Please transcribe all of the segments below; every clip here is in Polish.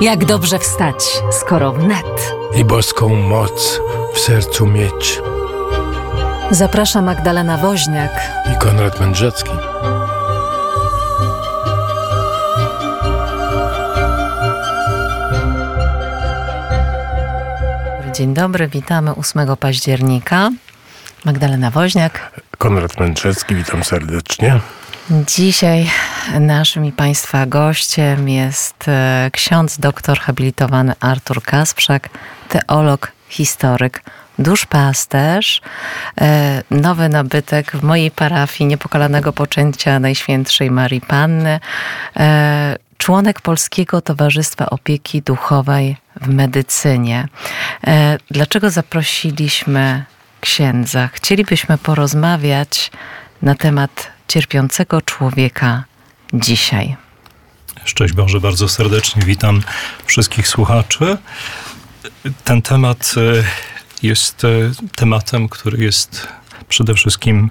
Jak dobrze wstać, skoro wnet. i boską moc w sercu mieć. Zaprasza Magdalena Woźniak. I Konrad Mędrzecki. Dzień dobry, witamy 8 października. Magdalena Woźniak. Konrad Mędrzecki, witam serdecznie. Dzisiaj naszym i Państwa gościem jest e, ksiądz doktor habilitowany Artur Kasprzak, teolog, historyk, duszpasterz, e, nowy nabytek w mojej parafii niepokalanego poczęcia Najświętszej Marii Panny, e, członek Polskiego Towarzystwa Opieki Duchowej w Medycynie. Dlaczego zaprosiliśmy księdza? Chcielibyśmy porozmawiać na temat cierpiącego człowieka dzisiaj. Szczęść Boże, bardzo serdecznie witam wszystkich słuchaczy. Ten temat e, jest e, tematem, który jest przede wszystkim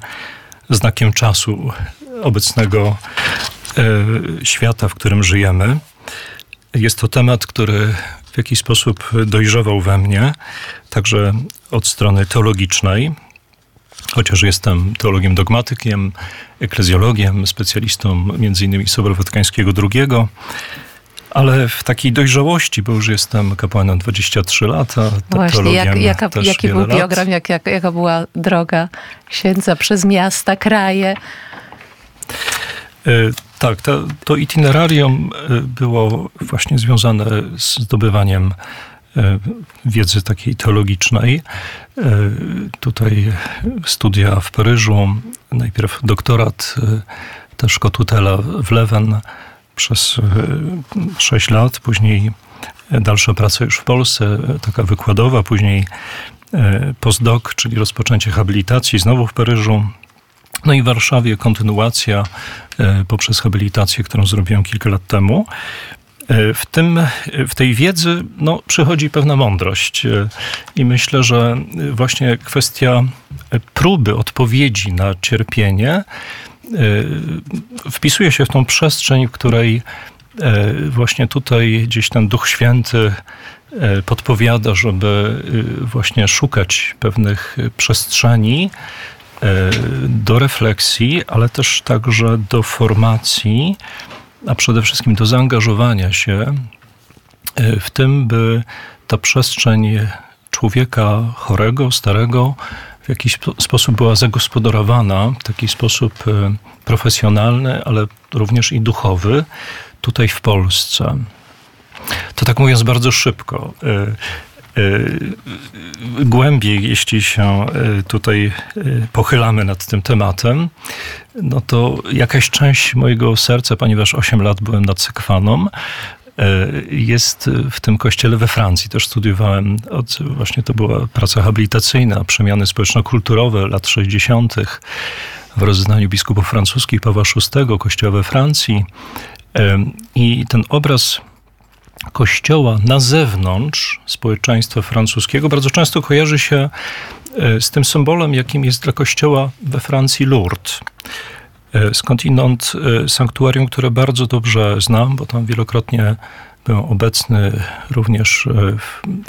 znakiem czasu obecnego e, świata, w którym żyjemy. Jest to temat, który w jakiś sposób dojrzewał we mnie, także od strony teologicznej, chociaż jestem teologiem dogmatykiem, eklezjologiem, specjalistą innymi Sobor Watykańskiego II, ale w takiej dojrzałości, bo już jestem kapłanem 23 lata, Właśnie, jak, jaka, jaki był biogram, jak, jak, jaka była droga księdza przez miasta, kraje? E, tak, to, to itinerarium e, było właśnie związane z zdobywaniem wiedzy takiej teologicznej. E, tutaj studia w Paryżu, najpierw doktorat, e, też kotutela w Leven przez 6 lat, później dalsza praca już w Polsce, taka wykładowa, później postdoc, czyli rozpoczęcie habilitacji znowu w Paryżu. No i w Warszawie kontynuacja poprzez habilitację, którą zrobiłem kilka lat temu. E, w, tym, w tej wiedzy no, przychodzi pewna mądrość e, i myślę, że właśnie kwestia próby odpowiedzi na cierpienie e, wpisuje się w tą przestrzeń, w której właśnie tutaj gdzieś ten Duch Święty podpowiada, żeby właśnie szukać pewnych przestrzeni do refleksji, ale też także do formacji a przede wszystkim do zaangażowania się e, w tym, by ta przestrzeń człowieka chorego, starego w jakiś sposób była zagospodarowana, w taki sposób e, profesjonalny, ale również i duchowy, tutaj w Polsce. To tak mówiąc bardzo szybko. E, głębiej, jeśli się e, tutaj e, pochylamy nad tym tematem, no to jakaś część mojego serca, ponieważ 8 lat byłem nad Sekwaną, jest w tym kościele we Francji. Też studiowałem, od, właśnie to była praca habilitacyjna, przemiany społeczno-kulturowe lat 60. w rozeznaniu biskupów francuskich Pawła VI, kościoła we Francji. I ten obraz kościoła na zewnątrz społeczeństwa francuskiego bardzo często kojarzy się e, z tym symbolem, jakim jest dla kościoła we Francji Lourdes. E, skądinąd e, sanktuarium, które bardzo dobrze znam, bo tam wielokrotnie byłem obecny, również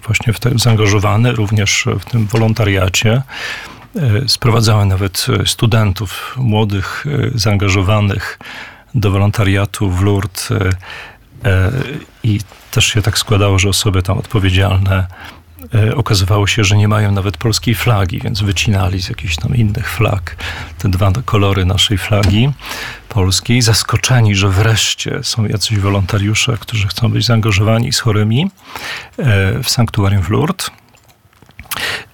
właśnie w tym zaangażowany, również w tym wolontariacie. Sprowadzałem nawet studentów młodych, zaangażowanych do wolontariatu w Lourdes i też się tak składało, że osoby tam odpowiedzialne e, okazywało się, że nie mają nawet polskiej flagi, więc wycinali z jakichś tam innych flag te dwa kolory naszej flagi polskiej, zaskoczeni, że wreszcie są jacyś wolontariusze, którzy chcą być zaangażowani z chorymi e, w sanktuarium w Lourdes.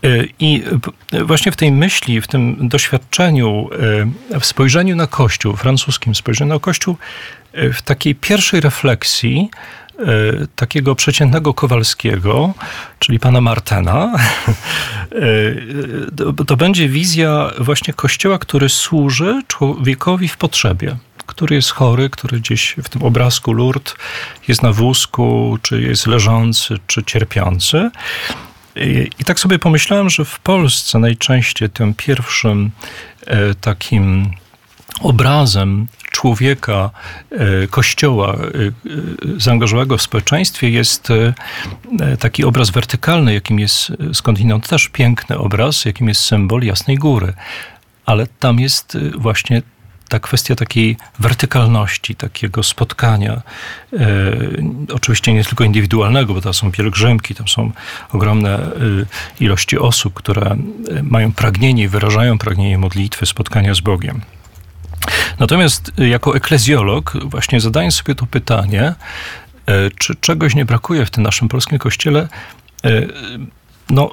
E, I właśnie w tej myśli, w tym doświadczeniu, w spojrzeniu na Kościół, francuskim spojrzeniu na Kościół, w takiej pierwszej refleksji, E, takiego przeciętnego Kowalskiego, czyli pana Martena, e, to będzie wizja właśnie kościoła, który służy człowiekowi w potrzebie który jest chory, który gdzieś w tym obrazku Lourdes jest na wózku, czy jest leżący, czy cierpiący. I, I, tak sobie pomyślałem, że w Polsce najczęściej tym pierwszym e, takim obrazem człowieka, e, kościoła e, e, zaangażowanego w społeczeństwie jest taki obraz wertykalny, jakim jest skądinąd też piękny obraz, jakim jest symbol Jasnej Góry. Ale tam jest właśnie ta kwestia takiej wertykalności, takiego spotkania, e, oczywiście nie tylko indywidualnego, bo tam są pielgrzymki, tam są ogromne e, ilości osób, które mają pragnienie i wyrażają pragnienie modlitwy, spotkania z Bogiem. Natomiast jako eklezjolog właśnie zadaję sobie to pytanie, e, czy czegoś nie brakuje w tym naszym polskim kościele? No,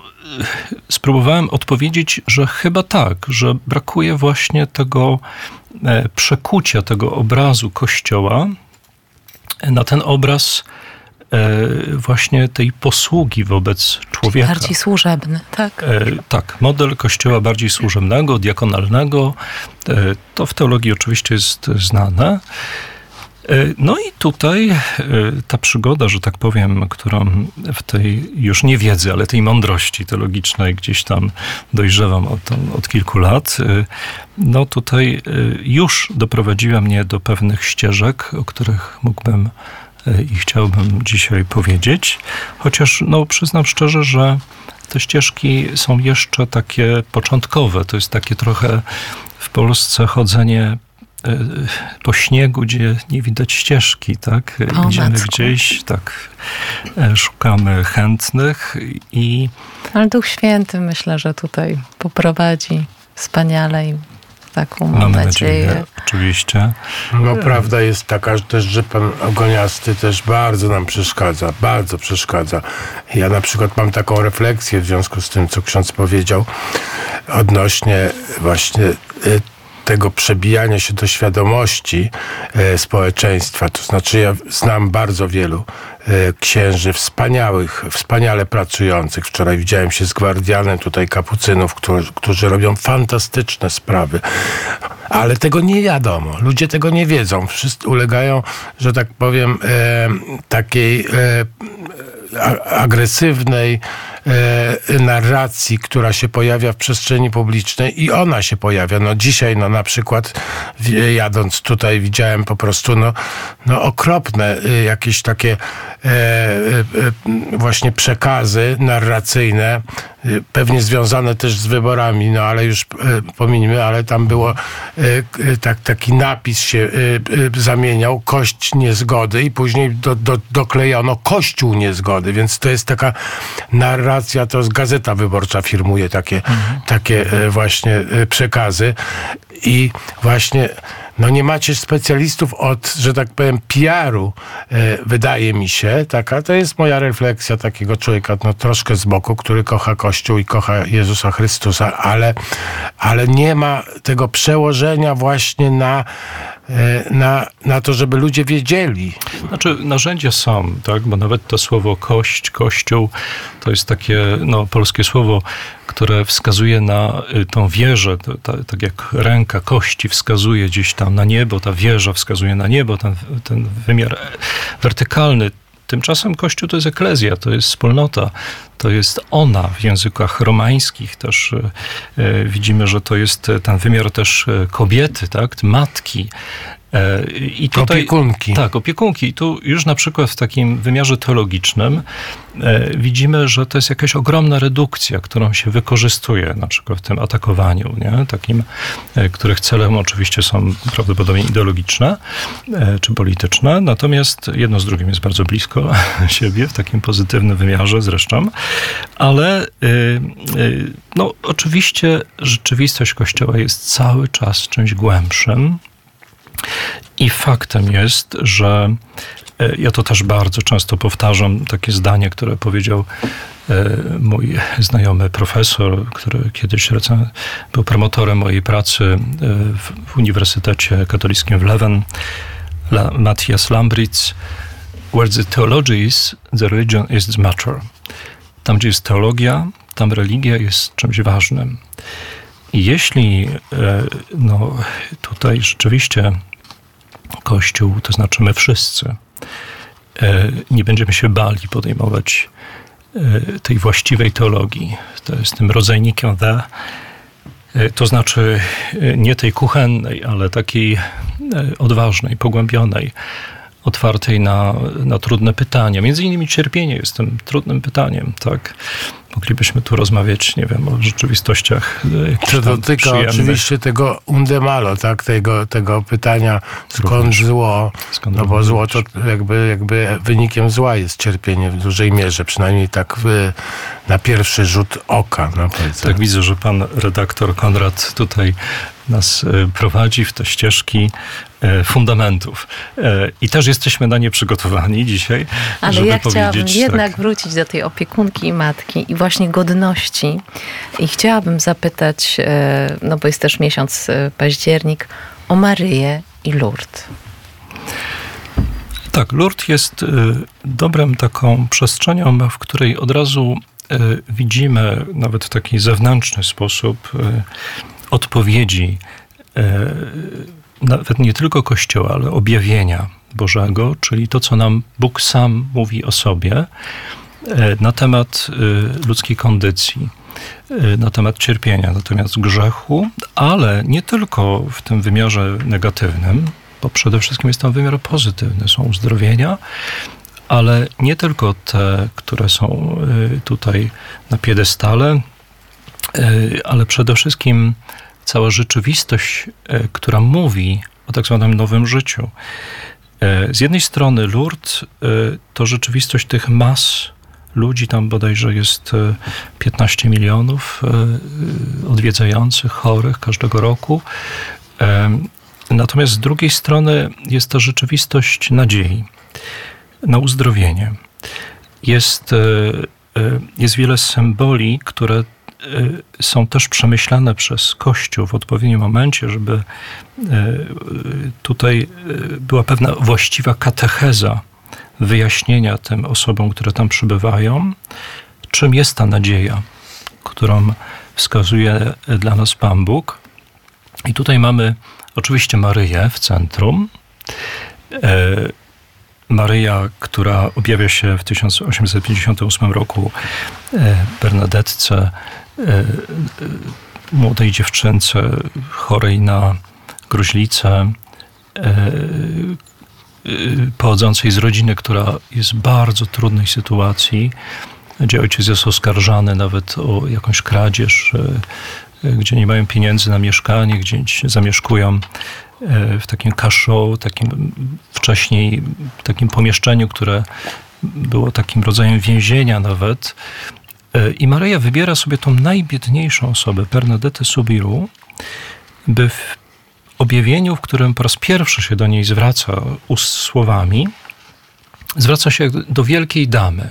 spróbowałem odpowiedzieć, że chyba tak, że brakuje właśnie tego e, przekucia, tego obrazu Kościoła na ten obraz e, właśnie tej posługi wobec człowieka. Bardziej służebny, tak? Tak, model kościoła bardziej służebnego, diakonalnego, to w teologii oczywiście jest znane. E, no i tutaj e, ta przygoda, że tak powiem, którą w tej już nie wiedzy, ale tej mądrości teologicznej gdzieś tam dojrzewam od, od kilku lat, e, no tutaj już doprowadziła mnie do pewnych ścieżek, o których mógłbym i chciałbym dzisiaj powiedzieć. Chociaż no, przyznam szczerze, że te ścieżki są jeszcze takie początkowe. To jest takie trochę w Polsce chodzenie po śniegu, gdzie nie widać ścieżki, tak? O, Idziemy macku. gdzieś, tak, e, szukamy chętnych i... Ale Duch Święty myślę, że tutaj poprowadzi wspaniale i taką mam nadzieję. nadzieję, oczywiście. No prawda jest taka że też, że pan Ogoniasty też bardzo nam przeszkadza, bardzo przeszkadza. Ja na przykład mam taką refleksję w związku z tym, co ksiądz powiedział odnośnie właśnie y, tego przebijania się do świadomości e, społeczeństwa. To znaczy, ja znam bardzo wielu e, księży wspaniałych, wspaniale pracujących. Wczoraj widziałem się z gwardianem tutaj kapucynów, którzy, którzy robią fantastyczne sprawy. Ale tego nie wiadomo. Ludzie tego nie wiedzą. Wszyscy ulegają, że tak powiem, e, takiej agresywnej narracji, która się pojawia w przestrzeni publicznej i ona się pojawia. No dzisiaj, no na przykład jadąc tutaj widziałem po prostu no, no okropne y, jakieś takie e, e, właśnie przekazy narracyjne, pewnie związane też z wyborami, no ale już e, pominimy, ale tam było e, tak, taki napis się e, zamieniał, kość niezgody i później do, do, doklejono kościół niezgody, więc to jest taka narracja, to jest Gazeta Wyborcza firmuje takie, mhm. takie właśnie przekazy i właśnie no nie macie specjalistów od, że tak powiem, PR-u, e, wydaje mi się, taka, to jest moja refleksja takiego człowieka, no troszkę z boku, który kocha Kościół i kocha Jezusa Chrystusa, ale, ale nie ma tego przełożenia właśnie na E, na, na to, żeby ludzie wiedzieli. Znaczy, narzędzia są, tak? Bo nawet to słowo kość, kościół, to jest takie no, polskie słowo, które wskazuje na y, tą wieżę, to, tak jak ręka kości wskazuje gdzieś tam na niebo, ta wieża wskazuje na niebo, ten, ten wymiar wertykalny Tymczasem Kościół to jest eklezja, to jest wspólnota, to jest ona w językach romańskich też e, e, widzimy, że to jest ten wymiar też e, kobiety, tak, matki. I tutaj, opiekunki. Tak, opiekunki. I tu już na przykład w takim wymiarze teologicznym E, widzimy, że to jest jakaś ogromna redukcja, którą się wykorzystuje na przykład w tym atakowaniu, nie? takim, e, których celem oczywiście są prawdopodobnie ideologiczne e, czy polityczne, natomiast jedno z drugim jest bardzo blisko siebie w takim pozytywnym wymiarze zresztą, ale no, oczywiście rzeczywistość Kościoła jest cały czas czymś głębszym, i faktem jest, że E, ja to też bardzo często powtarzam, takie zdanie, które powiedział e, mój znajomy profesor, który kiedyś był promotorem mojej pracy e, w Uniwersytecie Katolickim w Leuven, Matthias Lambritz, where the theology is, the religion is the matter. Tam, gdzie jest teologia, tam religia jest czymś ważnym. Jeśli no, tutaj rzeczywiście Kościół, to znaczy my wszyscy, E, nie będziemy się bali podejmować e, tej właściwej teologii. To jest tym rodzajnikiem the, To znaczy nie tej kuchennej, ale takiej odważnej, pogłębionej, otwartej na, na trudne pytania. Między innymi cierpienie jest tym trudnym pytaniem, tak? Moglibyśmy tu rozmawiać, nie wiem, o rzeczywistościach. E, to dotyka oczywiście tego undemalo, tak? Tego, tego pytania, skąd zło? Skąd no bo zło to jakby, jakby wynikiem zła jest cierpienie w dużej mierze, przynajmniej tak w, na pierwszy rzut oka. No tak, widzę, że pan redaktor Konrad tutaj nas e, prowadzi w te ścieżki e, fundamentów. I też jesteśmy na nie przygotowani dzisiaj. Ale żeby ja chciałabym jednak tak. wrócić do tej opiekunki i matki i właśnie godności. I chciałabym zapytać, e, no bo jest też miesiąc e, październik, o Maryję i Lourdes. Tak, Lourdes jest e, dobrem taką przestrzenią, w której od razu widzimy nawet w taki zewnętrzny sposób odpowiedzi nawet nie tylko Kościoła, ale objawienia Bożego, czyli to, co nam Bóg sam mówi o sobie. E, na temat e, ludzkiej kondycji, e, na temat cierpienia, natomiast grzechu, ale nie tylko w tym wymiarze negatywnym, bo przede wszystkim jest tam wymiar pozytywny. Są uzdrowienia, ale nie tylko te, które są tutaj na piedestale, ale przede wszystkim cała rzeczywistość, która mówi o tak zwanym nowym życiu. Z jednej strony Lourdes to rzeczywistość tych mas ludzi, tam bodajże jest 15 e, milionów e, odwiedzających, chorych każdego roku. E, natomiast z drugiej strony jest to rzeczywistość nadziei na uzdrowienie. Jest, jest wiele symboli, które są też przemyślane przez Kościół w odpowiednim momencie, żeby tutaj była pewna właściwa katecheza wyjaśnienia tym osobom, które tam przybywają, czym jest ta nadzieja, którą wskazuje dla nas Pan Bóg. I tutaj mamy oczywiście Maryję w centrum. E, Maryja, która objawia się w 1858 roku e, Bernadetce, e, młodej dziewczynce chorej na gruźlicę, pochodzącej z rodziny, która jest w bardzo trudnej sytuacji, gdzie ojciec jest oskarżany nawet o jakąś kradzież, y, y, gdzie nie mają pieniędzy na mieszkanie, gdzie zamieszkują w takim kaszo, takim wcześniej takim pomieszczeniu, które było takim rodzajem więzienia nawet. I Maryja wybiera sobie tą najbiedniejszą osobę, Bernadette Subiru, by objawieniu, w którym po raz pierwszy się do niej zwraca słowami, zwraca się do wielkiej damy.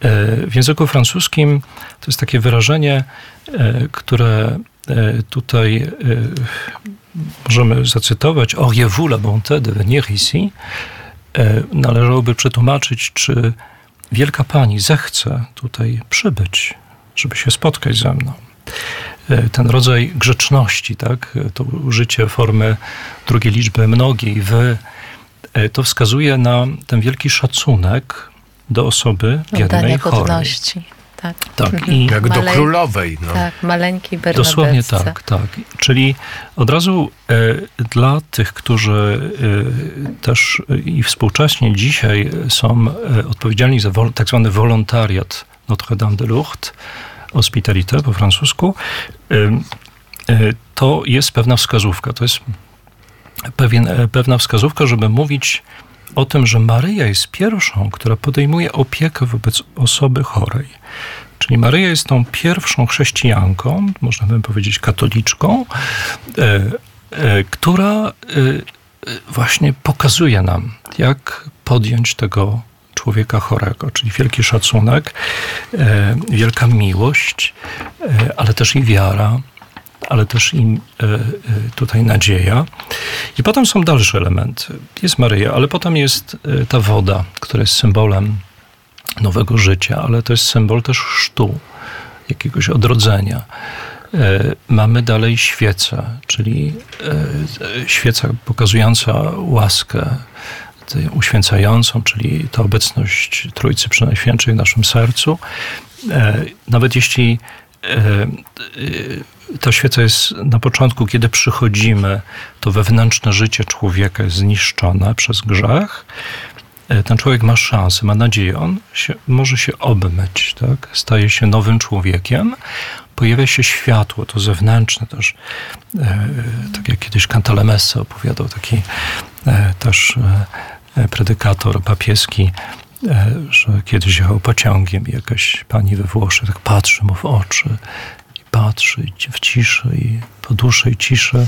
E, w języku francuskim to jest takie wyrażenie, e, które e, tutaj możemy zacytować Auriez-vous la bonté de venir ici? Należałoby przetłumaczyć, czy wielka pani zechce tutaj przybyć, żeby się spotkać ze mną. E, ten rodzaj grzeczności, tak? E, to użycie formy drugiej liczby mnogiej, wy, e, to wskazuje na ten wielki szacunek do osoby biednej, chorej. Godności. Tak. tak. Mhm. I Jak Male... do królowej. No. Tak, maleńkiej Bernadette. Dosłownie tak, tak. Czyli od razu e, dla tych, którzy e, też i współcześnie dzisiaj są e, odpowiedzialni za wol, tak zwany wolontariat Notre Dame de Lourdes, hospitalité po francusku, to jest pewna wskazówka. To jest pewien, e, pewna wskazówka, żeby mówić o tym, że Maryja jest pierwszą, która podejmuje opiekę wobec osoby chorej. Czyli Maryja jest tą pierwszą chrześcijanką, można by powiedzieć katoliczką, e, e, która właśnie pokazuje nam, jak podjąć tego człowieka chorego, czyli wielki szacunek, e, wielka miłość, e, ale też i wiara, ale też i e, tutaj nadzieja. I potem są dalsze elementy. Jest Maryja, ale potem jest ta woda, która jest symbolem nowego życia, ale to jest symbol też chrztu, jakiegoś odrodzenia. Mamy dalej świecę, czyli świeca pokazująca łaskę, uświęcającą, czyli ta obecność Trójcy Przenajświętszej w naszym sercu. E, nawet jeśli e, ta świeca jest na początku, kiedy przychodzimy, to wewnętrzne życie człowieka jest zniszczone przez grzech. E, ten człowiek ma szansę, ma nadzieję, on się, może się obmyć, tak? staje się nowym człowiekiem, pojawia się światło, to zewnętrzne też. E, tak jak kiedyś Cantalamessa opowiadał, taki e, też predykator papieski, że kiedyś jechał pociągiem i jakaś pani we Włoszech tak patrzy mu w oczy i patrzy w ciszy i po dłuższej ciszy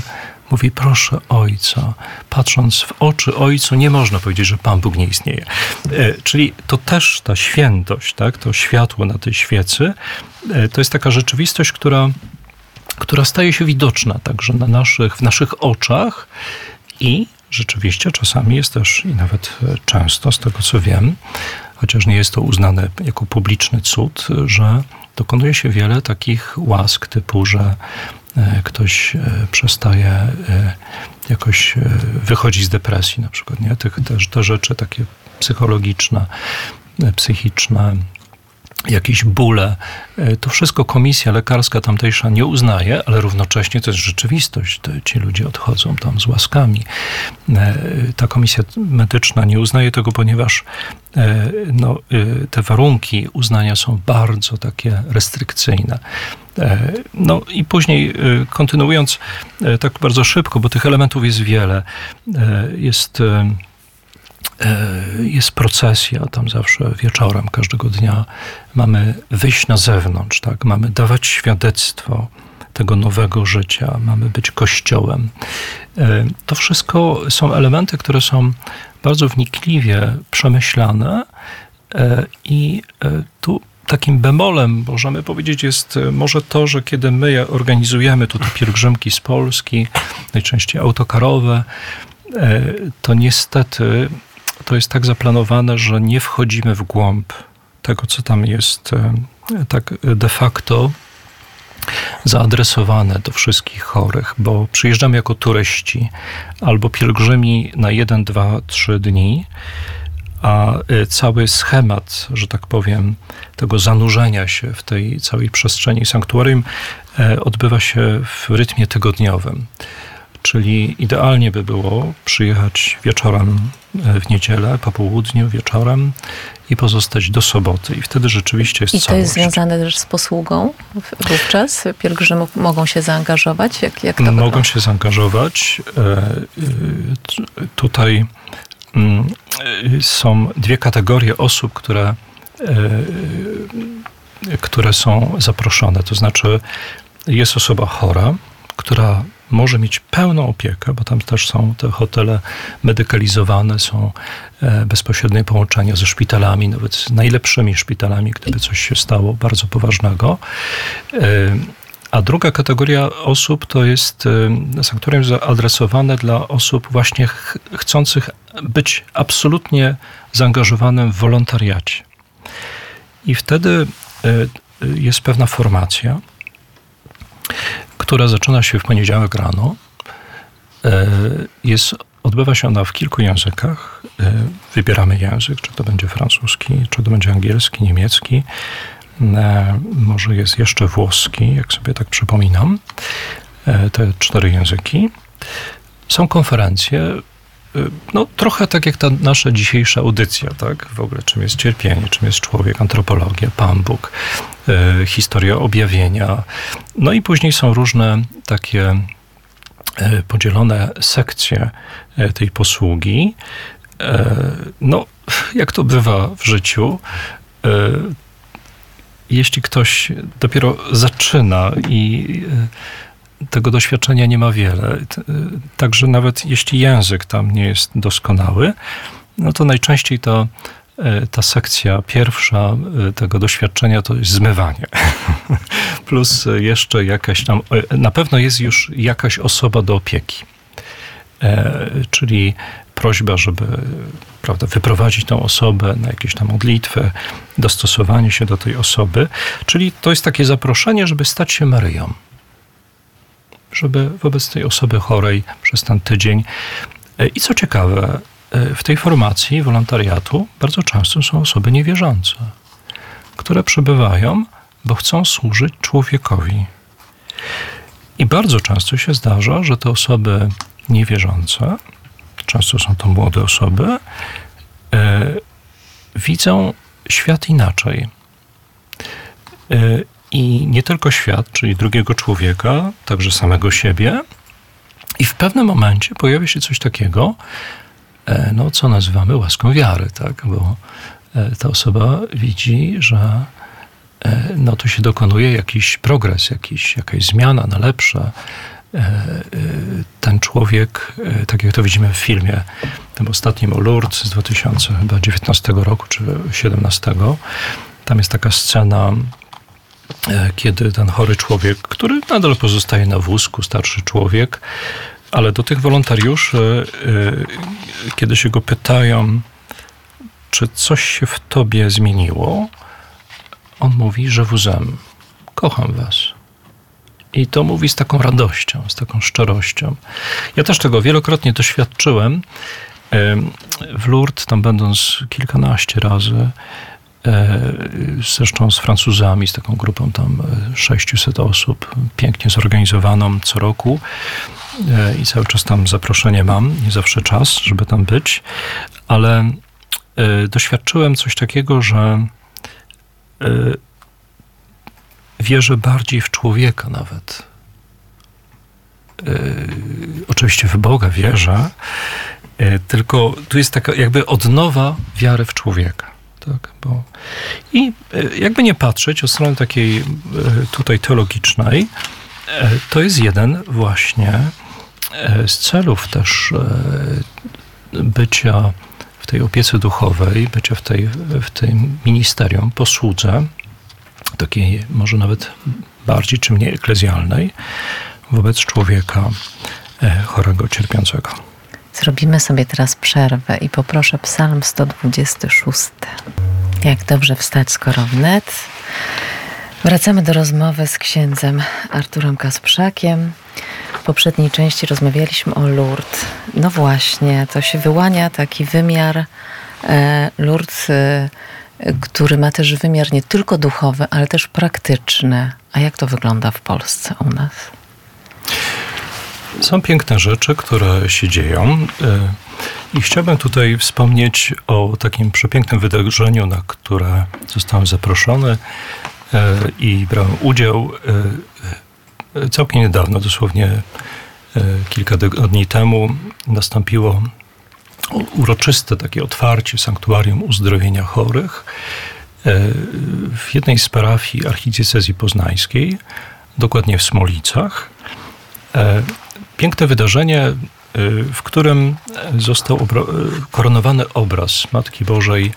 mówi, proszę Ojca. Patrząc w oczy Ojcu, nie można powiedzieć, że Pan Bóg nie istnieje. E, czyli to też ta świętość, tak, to światło na tej świecy, e, to jest taka rzeczywistość, która, która staje się widoczna także na naszych, w naszych oczach i rzeczywiście czasami jest też, i nawet e, często, z tego co wiem, chociaż nie jest to uznane jako publiczny cud, że dokonuje się wiele takich łask typu, że E, ktoś e, przestaje jakoś wychodzić z depresji na przykład, nie? Tych, te, te rzeczy takie psychologiczne, psychiczne, jakieś bóle. To wszystko komisja lekarska tamtejsza nie uznaje, ale równocześnie to jest rzeczywistość. Ci ludzie odchodzą tam z łaskami. Ta komisja medyczna nie uznaje tego, ponieważ no, te warunki uznania są bardzo takie restrykcyjne. E, no i później e, kontynuując e, tak bardzo szybko, bo tych elementów jest wiele, jest jest procesja tam zawsze wieczorem każdego dnia. Mamy wyjść na zewnątrz, tak? mamy dawać świadectwo tego nowego życia, mamy być kościołem. To wszystko są elementy, które są bardzo wnikliwie przemyślane i tu takim bemolem, możemy powiedzieć, jest e, może to, że kiedy my organizujemy tutaj pielgrzymki z Polski, najczęściej autokarowe, e, to niestety to jest tak zaplanowane, że nie wchodzimy w głąb tego, co tam jest e, tak de facto zaadresowane do wszystkich chorych, bo przyjeżdżamy jako turyści albo pielgrzymi na jeden, dwa, trzy dni a y, cały schemat, że tak powiem, tego zanurzenia się w tej całej przestrzeni sanktuarium e, odbywa się w rytmie tygodniowym. Czyli idealnie by było przyjechać wieczorem e, w niedzielę, po południu, wieczorem i pozostać do soboty. I wtedy rzeczywiście jest I to całość. jest związane też z posługą wówczas? Pielgrzymów mogą się zaangażować? Jak, jak to Mogą wygląda? się zaangażować. E, tutaj Mm, są dwie kategorie osób, które, e, które są zaproszone. To znaczy, jest osoba chora, która może mieć pełną opiekę, bo tam też są te hotele medykalizowane, są e, bezpośrednie połączenia ze szpitalami, nawet z najlepszymi szpitalami, gdyby coś się stało bardzo poważnego. E, a druga kategoria osób to jest y, sanktuarium zaadresowane dla osób właśnie ch chcących być absolutnie zaangażowanym w wolontariacie. I wtedy jest pewna formacja, która zaczyna się w poniedziałek rano. Jest, odbywa się ona w kilku językach. Wybieramy język, czy to będzie francuski, czy to będzie angielski, niemiecki. E, może jest jeszcze włoski, jak sobie tak przypominam, e, te cztery języki. Są konferencje, e, no trochę tak jak ta nasza dzisiejsza audycja, tak? W ogóle czym jest cierpienie, czym jest człowiek, antropologia, Pan Bóg, historia objawienia. No i później są różne takie podzielone sekcje tej posługi. No, jak to bywa w życiu, jeśli ktoś dopiero zaczyna i e, tego doświadczenia nie ma wiele, e, także nawet jeśli język tam nie jest doskonały, no to najczęściej e, ta sekcja pierwsza tego doświadczenia to jest zmywanie. Plus jeszcze jakaś tam, na pewno jest już jakaś osoba do opieki. Czyli prośba, żeby prawda, wyprowadzić tą osobę na jakieś tam modlitwę, dostosowanie się do tej osoby. Czyli to jest takie zaproszenie, żeby stać się Maryją. Żeby wobec tej osoby chorej przez ten tydzień. E, I co ciekawe, e, w tej formacji wolontariatu bardzo często są osoby niewierzące, które przybywają, bo chcą służyć człowiekowi. I bardzo często się zdarza, że te osoby niewierzące, często są to młode osoby, widzą świat inaczej. I nie tylko świat, czyli drugiego człowieka, także samego siebie. I w pewnym momencie pojawia się coś takiego, e, no, co nazywamy łaską wiary, tak? bo e, ta osoba widzi, że e, no, tu się dokonuje jakiś progres, jakiś, jakaś zmiana na lepsze. Ten człowiek, tak jak to widzimy w filmie, tym ostatnim o Lourdes z 2019 roku czy 2017, tam jest taka scena E, kiedy ten chory człowiek, który nadal pozostaje na wózku, starszy człowiek, ale do tych wolontariuszy, e, kiedy się go pytają, czy coś się w tobie zmieniło, on mówi, że wuzem, kocham was. I to mówi z taką radością, z taką szczerością. Ja też tego wielokrotnie doświadczyłem. E, w Lourdes, tam będąc kilkanaście razy, zresztą z Francuzami, z taką grupą tam 600 e, osób, pięknie zorganizowaną co roku i cały czas tam zaproszenie mam, nie zawsze czas, żeby tam być, ale doświadczyłem coś takiego, że wierzę bardziej w człowieka nawet. Oczywiście w Boga wierzę, tylko tu jest taka jakby odnowa wiary w człowieka. Tak, bo... I e, jakby nie patrzeć o strony takiej e, tutaj teologicznej, e, to jest jeden właśnie z celów też bycia w tej opiece duchowej, bycia w, tej, w tym ministerium, posłudze, takiej może nawet bardziej czy mniej eklezjalnej, wobec człowieka chorego, cierpiącego. Zrobimy sobie teraz przerwę i poproszę Psalm 126. Jak dobrze wstać, skoro wnet. Wracamy do rozmowy z księdzem Arturem Kasprzakiem. W poprzedniej części rozmawialiśmy o Lourdes. No właśnie, to się wyłania taki wymiar e, Lourdes, e, który ma też wymiar nie tylko duchowy, ale też praktyczny. A jak to wygląda w Polsce u nas? Są piękne rzeczy, które się dzieją. E, I chciałbym tutaj wspomnieć o takim przepięknym wydarzeniu, na które zostałem zaproszony e, i brałem udział e, całkiem niedawno, dosłownie kilka dni temu, nastąpiło uroczyste takie otwarcie sanktuarium uzdrowienia chorych w jednej z parafii archidiecezji poznańskiej, dokładnie w Smolicach. Piękne wydarzenie, w którym został koronowany obraz Matki Bożej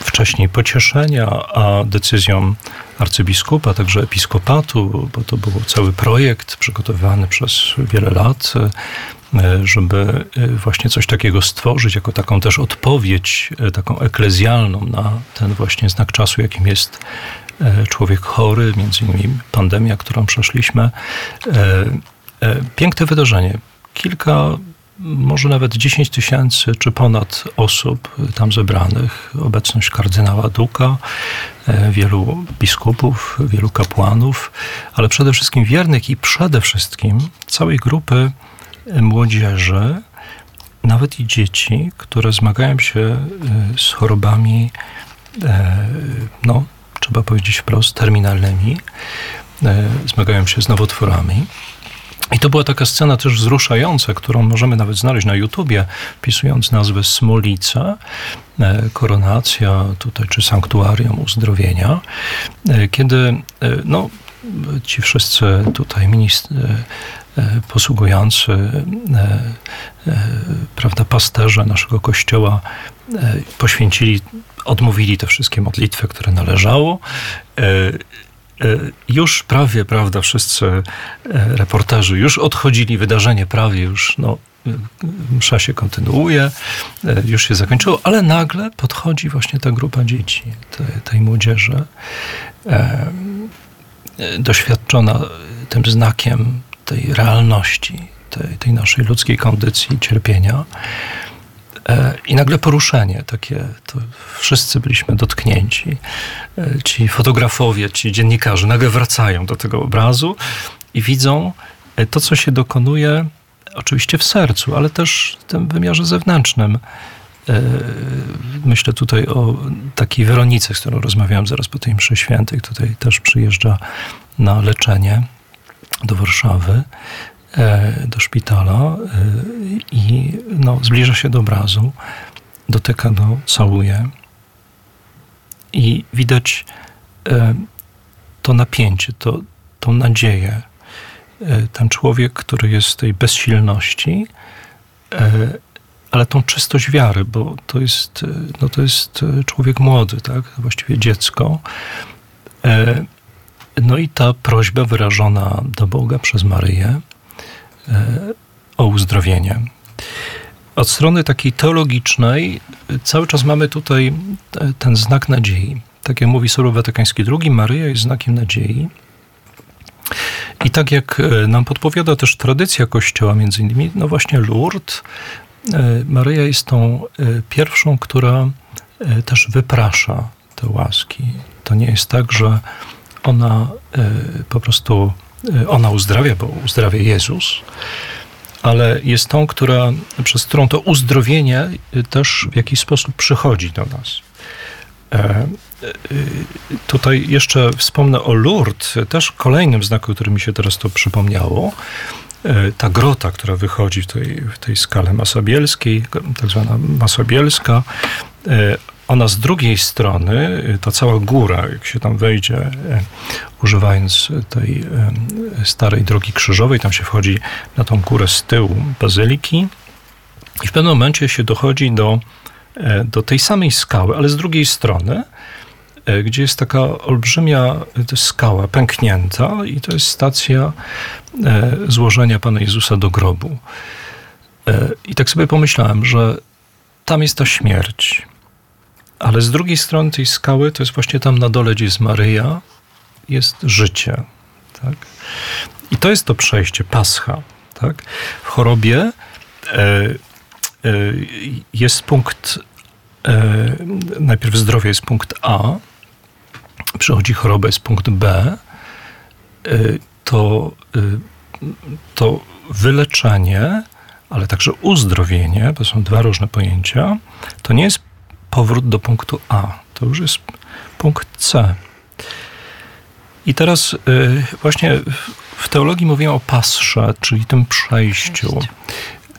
wcześniej pocieszenia, a decyzją arcybiskupa, także episkopatu, bo to był cały projekt przygotowywany przez wiele lat, żeby właśnie coś takiego stworzyć, jako taką też odpowiedź, taką eklezjalną na ten właśnie znak czasu, jakim jest E, człowiek chory, między innymi pandemia, którą przeszliśmy. E, e, piękne wydarzenie. Kilka, może nawet 10 tysięcy czy ponad osób tam zebranych. Obecność kardynała Duka, wielu biskupów, wielu kapłanów, ale przede wszystkim wiernych i przede wszystkim całej grupy młodzieży, nawet i dzieci, które zmagają się z chorobami no, trzeba powiedzieć wprost, terminalnymi, e, zmagają się z nowotworami. I to była taka scena też wzruszająca, którą możemy nawet znaleźć na YouTubie, wpisując nazwę Smolica, e, koronacja tutaj, czy sanktuarium uzdrowienia, e, kiedy no, ci wszyscy tutaj ministr, posługujący, prawda, pasterze naszego kościoła poświęcili odmówili te wszystkie modlitwy, które należało. E, e, już prawie, prawda, wszyscy e, reporterzy już odchodzili, wydarzenie prawie już, no, msza się kontynuuje, już się zakończyło, ale nagle podchodzi właśnie ta grupa dzieci, tej, tej młodzieży, doświadczona tym znakiem tej realności, tej, tej naszej ludzkiej kondycji cierpienia. E, I nagle poruszenie takie, to wszyscy byliśmy dotknięci. E, ci fotografowie, ci dziennikarze nagle wracają do tego obrazu i widzą e, to, co się dokonuje oczywiście w sercu, ale też w tym wymiarze zewnętrznym. Myślę tutaj o takiej Weronice, z którą rozmawiałem zaraz po tej mszy świętej. Tutaj też przyjeżdża na leczenie do Warszawy. E, do szpitala e, i no, zbliża się do obrazu, dotyka go, całuje i widać e, to napięcie, to, tą nadzieję. Ten człowiek, który jest w tej bezsilności, ale tą czystość wiary, bo to jest, no to jest człowiek młody, tak? właściwie dziecko. No i ta prośba wyrażona do Boga przez Maryję, o uzdrowienie. Od strony takiej teologicznej cały czas mamy tutaj ten znak nadziei. Tak jak mówi Sobór Watykański II, Maryja jest znakiem nadziei. I tak jak e, nam podpowiada też tradycja Kościoła, między innymi, no właśnie Lourdes, e, Maryja jest tą pierwszą, która też wyprasza te łaski. To nie jest tak, że ona po prostu ona uzdrawia, bo uzdrawia Jezus, ale jest tą, która, przez którą to uzdrowienie y, też w jakiś sposób przychodzi do nas. E, tutaj jeszcze wspomnę o Lourdes, też kolejnym znaku, który mi się teraz to przypomniało. E, ta grota, która wychodzi w tej, w tej skale masobielskiej, tak zwana masobielska, ona z drugiej strony, ta cała góra, jak się tam wejdzie, e, używając tej e, starej drogi krzyżowej, tam się wchodzi na tą górę z tyłu bazyliki i w pewnym momencie się dochodzi do, do tej samej skały, ale z drugiej strony, gdzie jest taka olbrzymia skała pęknięta i to jest stacja złożenia Pana Jezusa do grobu. I tak sobie pomyślałem, że tam jest ta śmierć ale z drugiej strony tej skały, to jest właśnie tam na dole, gdzie jest Maryja, jest życie. Tak? I to jest to przejście, pascha. Tak? W chorobie e, e, jest punkt, e, najpierw zdrowie jest punkt A, przychodzi choroba jest punkt B, e, to, e, to wyleczenie, ale także uzdrowienie, to są dwa różne pojęcia, to nie jest powrót do punktu A. To już jest punkt C. I teraz y, właśnie w teologii mówimy o pasrze, czyli tym przejściu.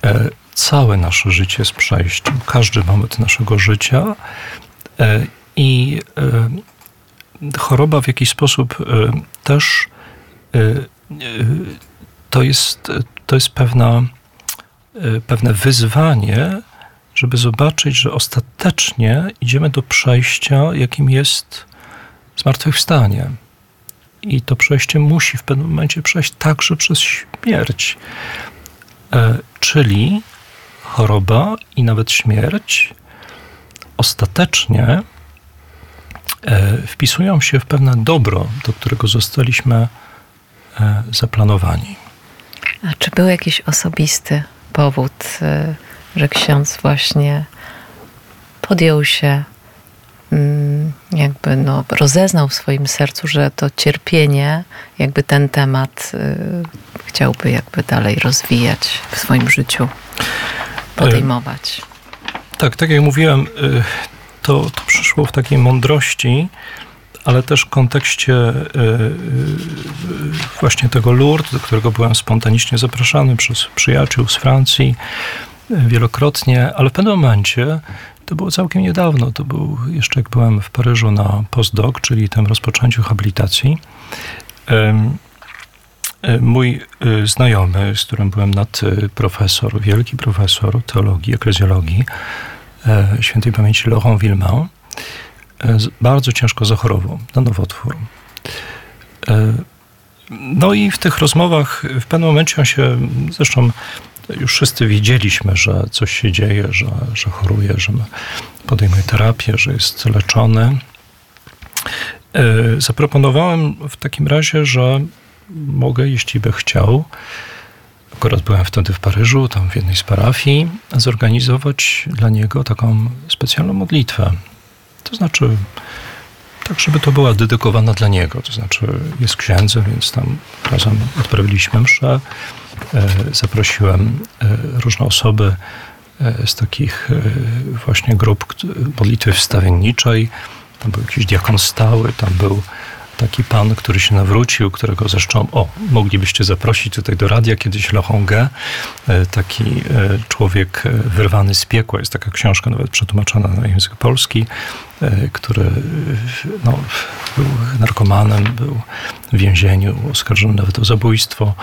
E, całe nasze życie jest przejściem, każdy moment naszego życia e, i e, choroba w jakiś sposób też to jest, to jest pewna, pewne wyzwanie, żeby zobaczyć, że ostatecznie idziemy do przejścia, jakim jest zmartwychwstanie. I to przejście musi w pewnym momencie przejść także przez śmierć. E, czyli choroba i nawet śmierć ostatecznie e, wpisują się w pewne dobro, do którego zostaliśmy e, zaplanowani. A czy był jakiś osobisty powód? Że ksiądz właśnie podjął się, mm, jakby no, rozeznał w swoim sercu, że to cierpienie, jakby ten temat y, chciałby jakby dalej rozwijać w swoim życiu, podejmować. Tak, tak jak mówiłem, y, to, to przyszło w takiej mądrości, ale też w kontekście y, właśnie tego Lourdes, do którego byłem spontanicznie zapraszany przez przyjaciół z Francji, wielokrotnie, ale w pewnym momencie, to było całkiem niedawno, to był jeszcze jak byłem w Paryżu na postdoc, czyli tym rozpoczęciu habilitacji, mój y, znajomy, z którym byłem nad y, profesor, wielki profesor teologii, eklezjologii, e, świętej pamięci Laurent Villemain, e, bardzo ciężko zachorował na nowotwór. E, no i w tych rozmowach w pewnym momencie on się, zresztą już wszyscy wiedzieliśmy, że coś się dzieje, że, że choruje, że podejmuje terapię, że jest leczony. E, zaproponowałem w takim razie, że mogę, jeśli by chciał, akurat byłem wtedy w Paryżu, tam w jednej z parafii, zorganizować dla niego taką specjalną modlitwę. To znaczy, tak, żeby to była dedykowana dla niego. To znaczy, jest księdzem, więc tam razem odprawiliśmy mszę. E, zaprosiłem e, różne osoby e, z takich właśnie grup modlitwy wstawienniczej. Tam był jakiś diakon stały, tam był taki pan, który się nawrócił, którego zresztą, o, moglibyście zaprosić tutaj do radia kiedyś Lohongę, taki człowiek wyrwany z piekła, jest taka książka nawet przetłumaczona na język polski, który no, był narkomanem, był w więzieniu, oskarżony nawet o zabójstwo.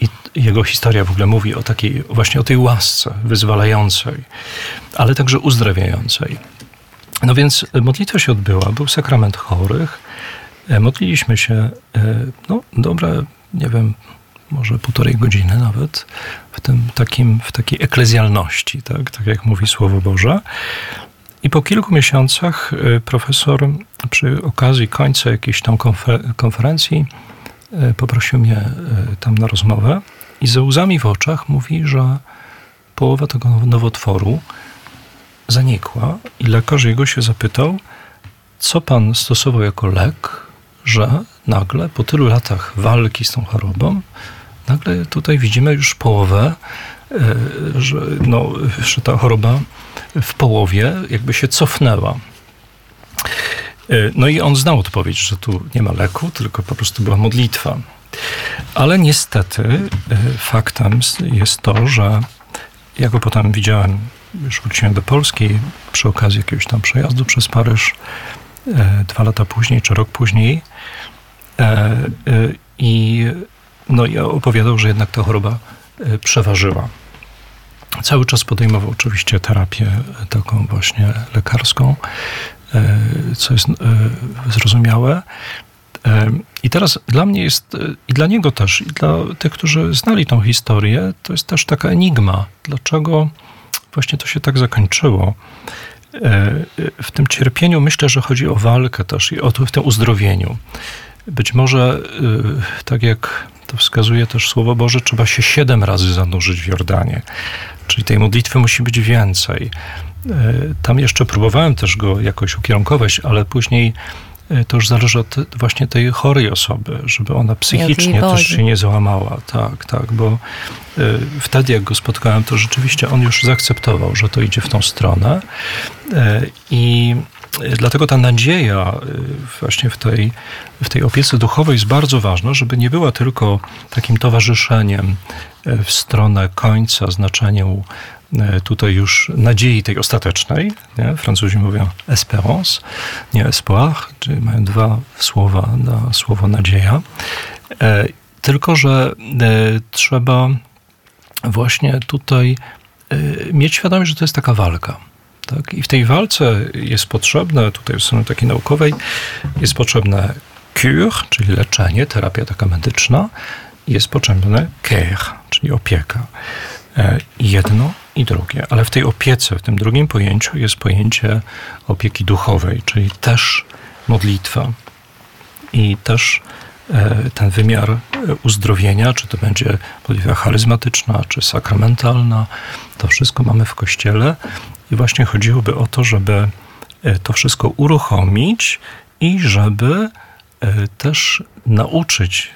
I jego historia w ogóle mówi o takiej, właśnie o tej łasce wyzwalającej, ale także uzdrawiającej. No więc modlitwa się odbyła, był sakrament chorych. E, modliliśmy się, e, no dobre, nie wiem, może półtorej godziny nawet, w, tym takim, w takiej eklezjalności, tak, tak jak mówi Słowo Boże. I po kilku miesiącach e, profesor przy okazji końca jakiejś tam konferencji poprosił mnie tam na rozmowę i ze łzami w oczach mówi, że połowa tego nowotworu zanikła i lekarz jego się zapytał, co pan stosował jako lek, że nagle po tylu latach walki z tą chorobą, nagle tutaj widzimy już połowę, e, że, no, że ta choroba w połowie jakby się cofnęła. E, no i on znał odpowiedź, że tu nie ma leku, tylko po prostu była modlitwa. Ale niestety e, faktem jest to, że ja go potem widziałem, już wróciłem do Polski przy okazji jakiegoś tam przejazdu przez Paryż e, dwa lata później, czy rok później. E, I no, ja opowiadał, że jednak ta choroba przeważyła. Cały czas podejmował oczywiście terapię taką właśnie lekarską, co jest zrozumiałe. I teraz dla mnie jest, e, i dla niego też, i dla tych, którzy znali tą historię, to jest też taka enigma. Dlaczego właśnie to się tak zakończyło? E, w tym cierpieniu myślę, że chodzi o walkę też i o to w tym uzdrowieniu. Być może, e, tak jak to wskazuje też Słowo Boże, trzeba się siedem razy zanurzyć w Jordanie. Czyli tej modlitwy musi być więcej. Tam jeszcze próbowałem też go jakoś ukierunkować, ale później E, to już zależy od właśnie tej chorej osoby, żeby ona psychicznie też się nie załamała. Tak, tak, bo y, wtedy jak go spotkałem, to rzeczywiście on już zaakceptował, że to idzie w tą stronę y, i Dlatego ta nadzieja właśnie w tej, w tej opiece duchowej jest bardzo ważna, żeby nie była tylko takim towarzyszeniem w stronę końca, znaczeniu E, tutaj już nadziei tej ostatecznej. Nie? Francuzi mówią espérance, nie espoir, czyli mają dwa słowa na słowo nadzieja. E, tylko, że e, trzeba właśnie tutaj mieć świadomość, że to jest taka walka. Tak? I w tej walce jest potrzebne, tutaj w strony takiej naukowej, jest potrzebne cure, czyli leczenie, terapia taka medyczna, jest potrzebne care, czyli opieka. Jedno i drugie. Ale w tej opiece, w tym drugim pojęciu jest pojęcie opieki duchowej, czyli też modlitwa i też e, ten wymiar e, uzdrowienia, czy to będzie modlitwa charyzmatyczna, czy sakramentalna, to wszystko mamy w kościele i właśnie chodziłoby o to, żeby e, to wszystko uruchomić i żeby też nauczyć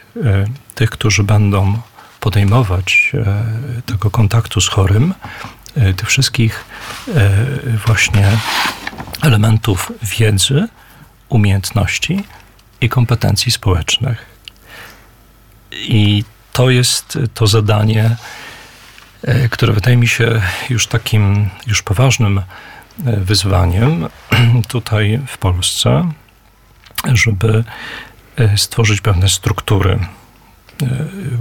tych, którzy będą podejmować e, tego kontaktu z chorym, e, tych wszystkich e, właśnie elementów wiedzy, umiejętności i kompetencji społecznych. I to jest to zadanie, które wydaje mi się już takim, już poważnym wyzwaniem tutaj w Polsce, żeby stworzyć pewne struktury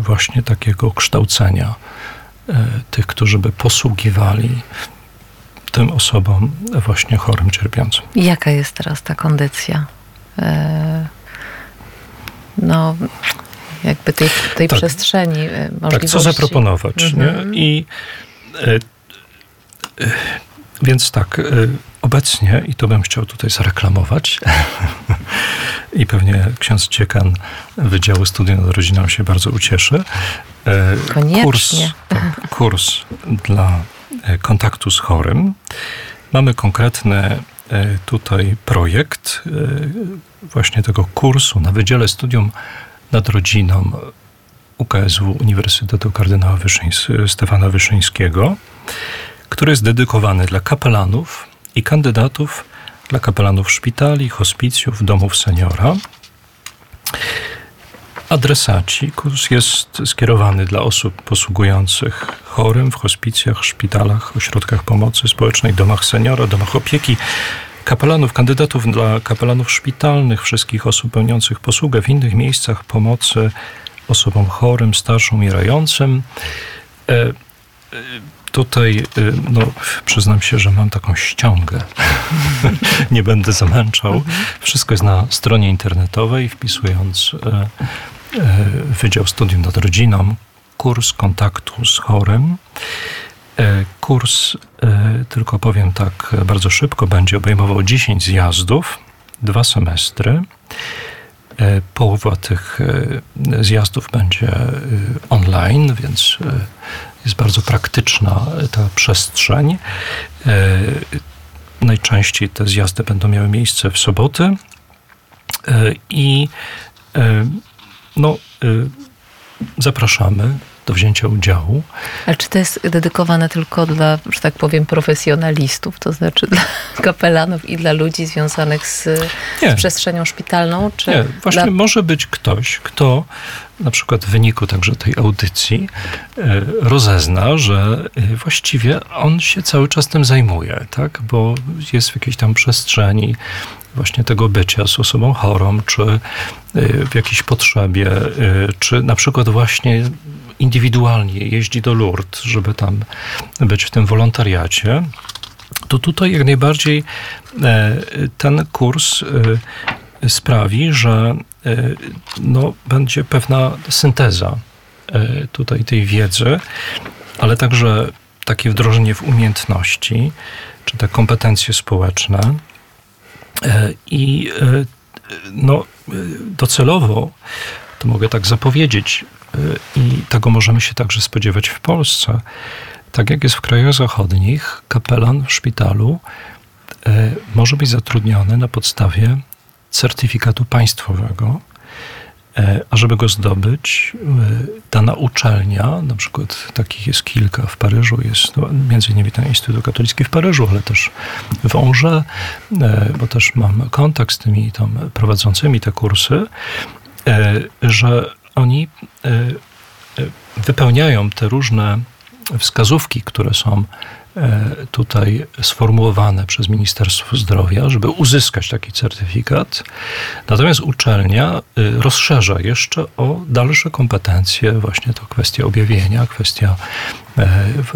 właśnie takiego kształcenia e, tych, którzy by posługiwali tym osobom właśnie chorym, cierpiącym. Jaka jest teraz ta kondycja? E, no, jakby tej, tej tak. przestrzeni możliwości. Tak, co zaproponować, mhm. nie? I więc tak, obecnie, i to bym chciał tutaj zareklamować, i pewnie ksiądz Ciekan Wydziału Studium nad Rodziną się bardzo ucieszy. Koniecznie. Kurs, tak, kurs dla kontaktu z chorym. Mamy konkretny tutaj projekt właśnie tego kursu na Wydziale Studium nad Rodziną UKSW Uniwersytetu Kardynała Wyszyńs Stefana Wyszyńskiego, który jest dedykowany dla kapelanów i kandydatów dla kapelanów szpitali, hospicjów, domów seniora. Adresaci. Kurs jest skierowany dla osób posługujących chorym w hospicjach, szpitalach, ośrodkach pomocy społecznej, domach seniora, domach opieki, kapelanów, kandydatów dla kapelanów szpitalnych, wszystkich osób pełniących posługę w innych miejscach pomocy osobom chorym, starszym, umierającym. E, e, tutaj, e, no, przyznam się, że mam taką ściągę. Nie będę zamęczał. Wszystko jest na stronie internetowej, wpisując Wydział Studium nad Rodziną, kurs kontaktu z chorym. Kurs, tylko powiem tak bardzo szybko, będzie obejmował 10 zjazdów, dwa semestry. Połowa tych zjazdów będzie online, więc jest bardzo praktyczna ta przestrzeń. Najczęściej te zjazdy będą miały miejsce w soboty i no, zapraszamy do wzięcia udziału. Ale czy to jest dedykowane tylko dla, że tak powiem, profesjonalistów, to znaczy dla kapelanów i dla ludzi związanych z, z przestrzenią szpitalną? Czy Nie, właśnie dla... może być ktoś, kto na przykład w wyniku także tej audycji e, rozezna, że e, właściwie on się cały czas tym zajmuje, tak? bo jest w jakiejś tam przestrzeni właśnie tego bycia z osobą chorą, czy e, w jakiejś potrzebie, czy na przykład właśnie indywidualnie jeździ do Lourdes, żeby tam być w tym wolontariacie, to tutaj jak najbardziej ten kurs sprawi, że no, będzie pewna synteza tutaj tej wiedzy, ale także takie wdrożenie w umiejętności, czy te kompetencje społeczne. I no, docelowo, to mogę tak zapowiedzieć, i tego możemy się także spodziewać w Polsce. Tak jak jest w krajach zachodnich, kapelan w szpitalu e, może być zatrudniony na podstawie certyfikatu państwowego, e, a żeby go zdobyć, e, dana uczelnia, na przykład takich jest kilka w Paryżu, jest no, między innymi ten Instytut Katolicki w Paryżu, ale też w Angers, bo też mam kontakt z tymi tam prowadzącymi te kursy, że oni e, e, wypełniają te różne wskazówki, które są e, tutaj sformułowane przez Ministerstwo Zdrowia, żeby uzyskać taki certyfikat. Natomiast uczelnia rozszerza jeszcze o dalsze kompetencje, właśnie to kwestia objawienia, kwestia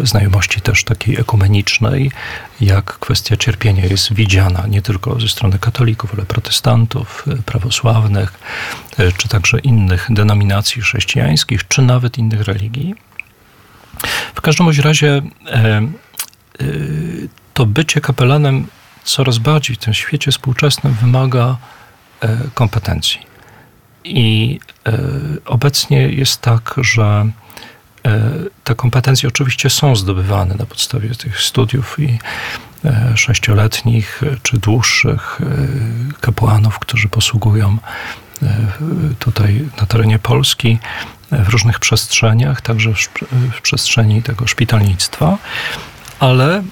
znajomości też takiej ekumenicznej, jak kwestia cierpienia jest widziana nie tylko ze strony katolików, ale protestantów, prawosławnych, czy także innych denominacji chrześcijańskich, czy nawet innych religii. W każdym razie e, e, to bycie kapelanem coraz bardziej w tym świecie współczesnym wymaga e, kompetencji. I obecnie jest tak, że te kompetencje oczywiście są zdobywane na podstawie tych studiów i sześcioletnich czy dłuższych kapłanów, którzy posługują tutaj na terenie Polski w różnych przestrzeniach, także w, przestrzeni tego szpitalnictwa, ale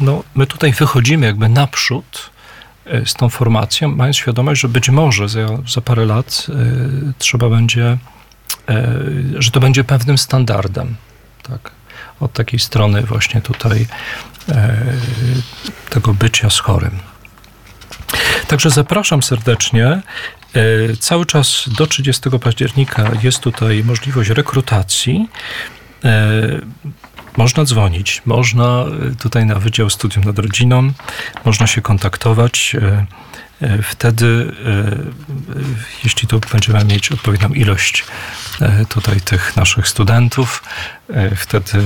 no, my tutaj wychodzimy jakby naprzód z tą formacją, mając świadomość, że być może za, za parę lat trzeba będzie, że to będzie pewnym standardem. Tak? Od takiej strony właśnie tutaj tego bycia z chorym. Także zapraszam serdecznie. E, cały czas do 30 października jest tutaj możliwość rekrutacji. Można dzwonić, można tutaj na Wydział Studium nad Rodziną, można się kontaktować. E, wtedy, jeśli tu będziemy mieć odpowiednią ilość tutaj tych naszych studentów, wtedy